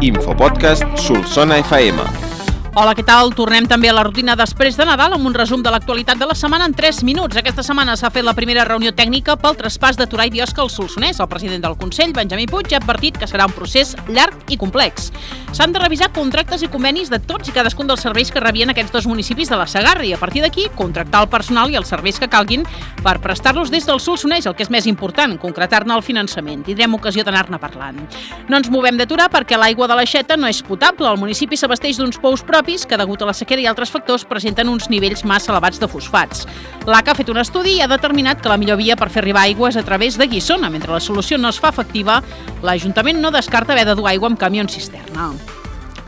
Infopodcast Solsona FM. Hola, què tal? Tornem també a la rutina després de Nadal amb un resum de l'actualitat de la setmana en 3 minuts. Aquesta setmana s'ha fet la primera reunió tècnica pel traspàs de Torà i Biosca al Solsonès. El president del Consell, Benjamí Puig, ha advertit que serà un procés llarg i complex. S'han de revisar contractes i convenis de tots i cadascun dels serveis que rebien aquests dos municipis de la Sagarra i a partir d'aquí contractar el personal i els serveis que calguin per prestar-los des del Solsonès, el que és més important, concretar-ne el finançament. Tindrem ocasió d'anar-ne parlant. No ens movem de perquè l'aigua de l'aixeta no és potable. El municipi s'abasteix d'uns pous propis que, degut a la sequera i altres factors, presenten uns nivells massa elevats de fosfats. L'ACA ha fet un estudi i ha determinat que la millor via per fer arribar aigua és a través de Guissona. Mentre la solució no es fa efectiva, l'Ajuntament no descarta haver de dur aigua amb camions cisterna.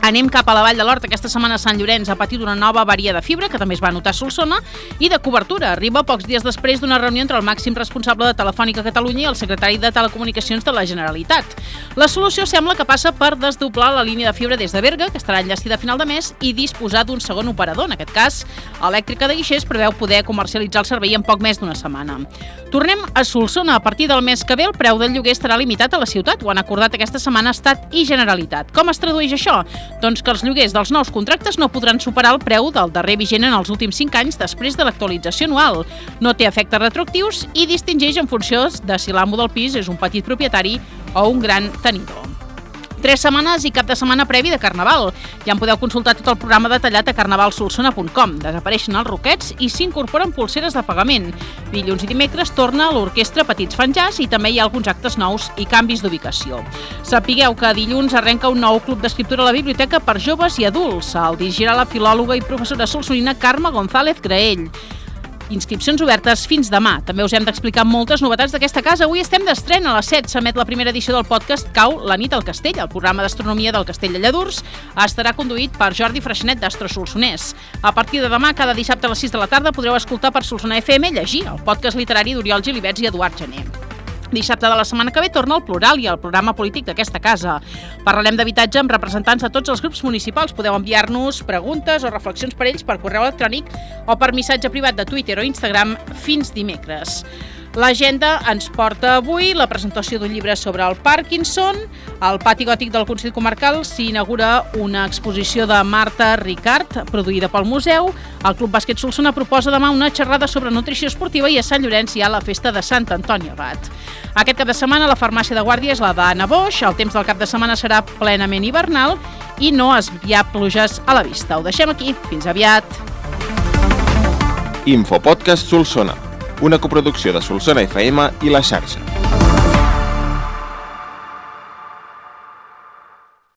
Anem cap a la Vall de l'Hort. Aquesta setmana Sant Llorenç ha patit una nova avaria de fibra, que també es va notar a Solsona, i de cobertura. Arriba pocs dies després d'una reunió entre el màxim responsable de Telefònica Catalunya i el secretari de Telecomunicacions de la Generalitat. La solució sembla que passa per desdoblar la línia de fibra des de Berga, que estarà enllestida a final de mes, i disposar d'un segon operador. En aquest cas, Elèctrica de Guixers preveu poder comercialitzar el servei en poc més d'una setmana. Tornem a Solsona. A partir del mes que ve, el preu del lloguer estarà limitat a la ciutat. Ho han acordat aquesta setmana Estat i Generalitat. Com es tradueix això? Doncs que els lloguers dels nous contractes no podran superar el preu del darrer vigent en els últims 5 anys després de l'actualització anual. No té efectes retroactius i distingeix en funció de si l'amo del pis és un petit propietari o un gran tenidor. Tres setmanes i cap de setmana previ de Carnaval. Ja en podeu consultar tot el programa detallat a carnavalsolsona.com. Desapareixen els roquets i s'incorporen pulseres de pagament. Dilluns i dimecres torna l'orquestra Petits Fanjars i també hi ha alguns actes nous i canvis d'ubicació. Sapigueu que dilluns arrenca un nou club d'escriptura a la biblioteca per joves i adults. El dirigirà la filòloga i professora solsonina Carme González Graell. Inscripcions obertes fins demà. També us hem d'explicar moltes novetats d'aquesta casa. Avui estem d'estrena a les 7. S'emet la primera edició del podcast Cau la nit al castell. El programa d'astronomia del Castell de Lladurs estarà conduït per Jordi Freixenet d'Astro Solsonès. A partir de demà, cada dissabte a les 6 de la tarda, podreu escoltar per Solsonar FM llegir el podcast literari d'Oriol Gilibets i Eduard Gené. Dissabte de la setmana que ve torna el Plural i el programa polític d'aquesta casa. Parlarem d'habitatge amb representants de tots els grups municipals. Podeu enviar-nos preguntes o reflexions per ells per correu electrònic o per missatge privat de Twitter o Instagram fins dimecres. L'agenda ens porta avui la presentació d'un llibre sobre el Parkinson. Al pati gòtic del Consell Comarcal s'inaugura una exposició de Marta Ricard, produïda pel museu. El Club Bàsquet Solsona proposa demà una xerrada sobre nutrició esportiva i a Sant Llorenç hi ha la festa de Sant Antoni Abat. Aquest cap de setmana la farmàcia de guàrdia és la d'Anna Boix. El temps del cap de setmana serà plenament hivernal i no es hi ha pluges a la vista. Ho deixem aquí. Fins aviat. Infopodcast Solsona una coproducció de Solsona FM i La Xarxa.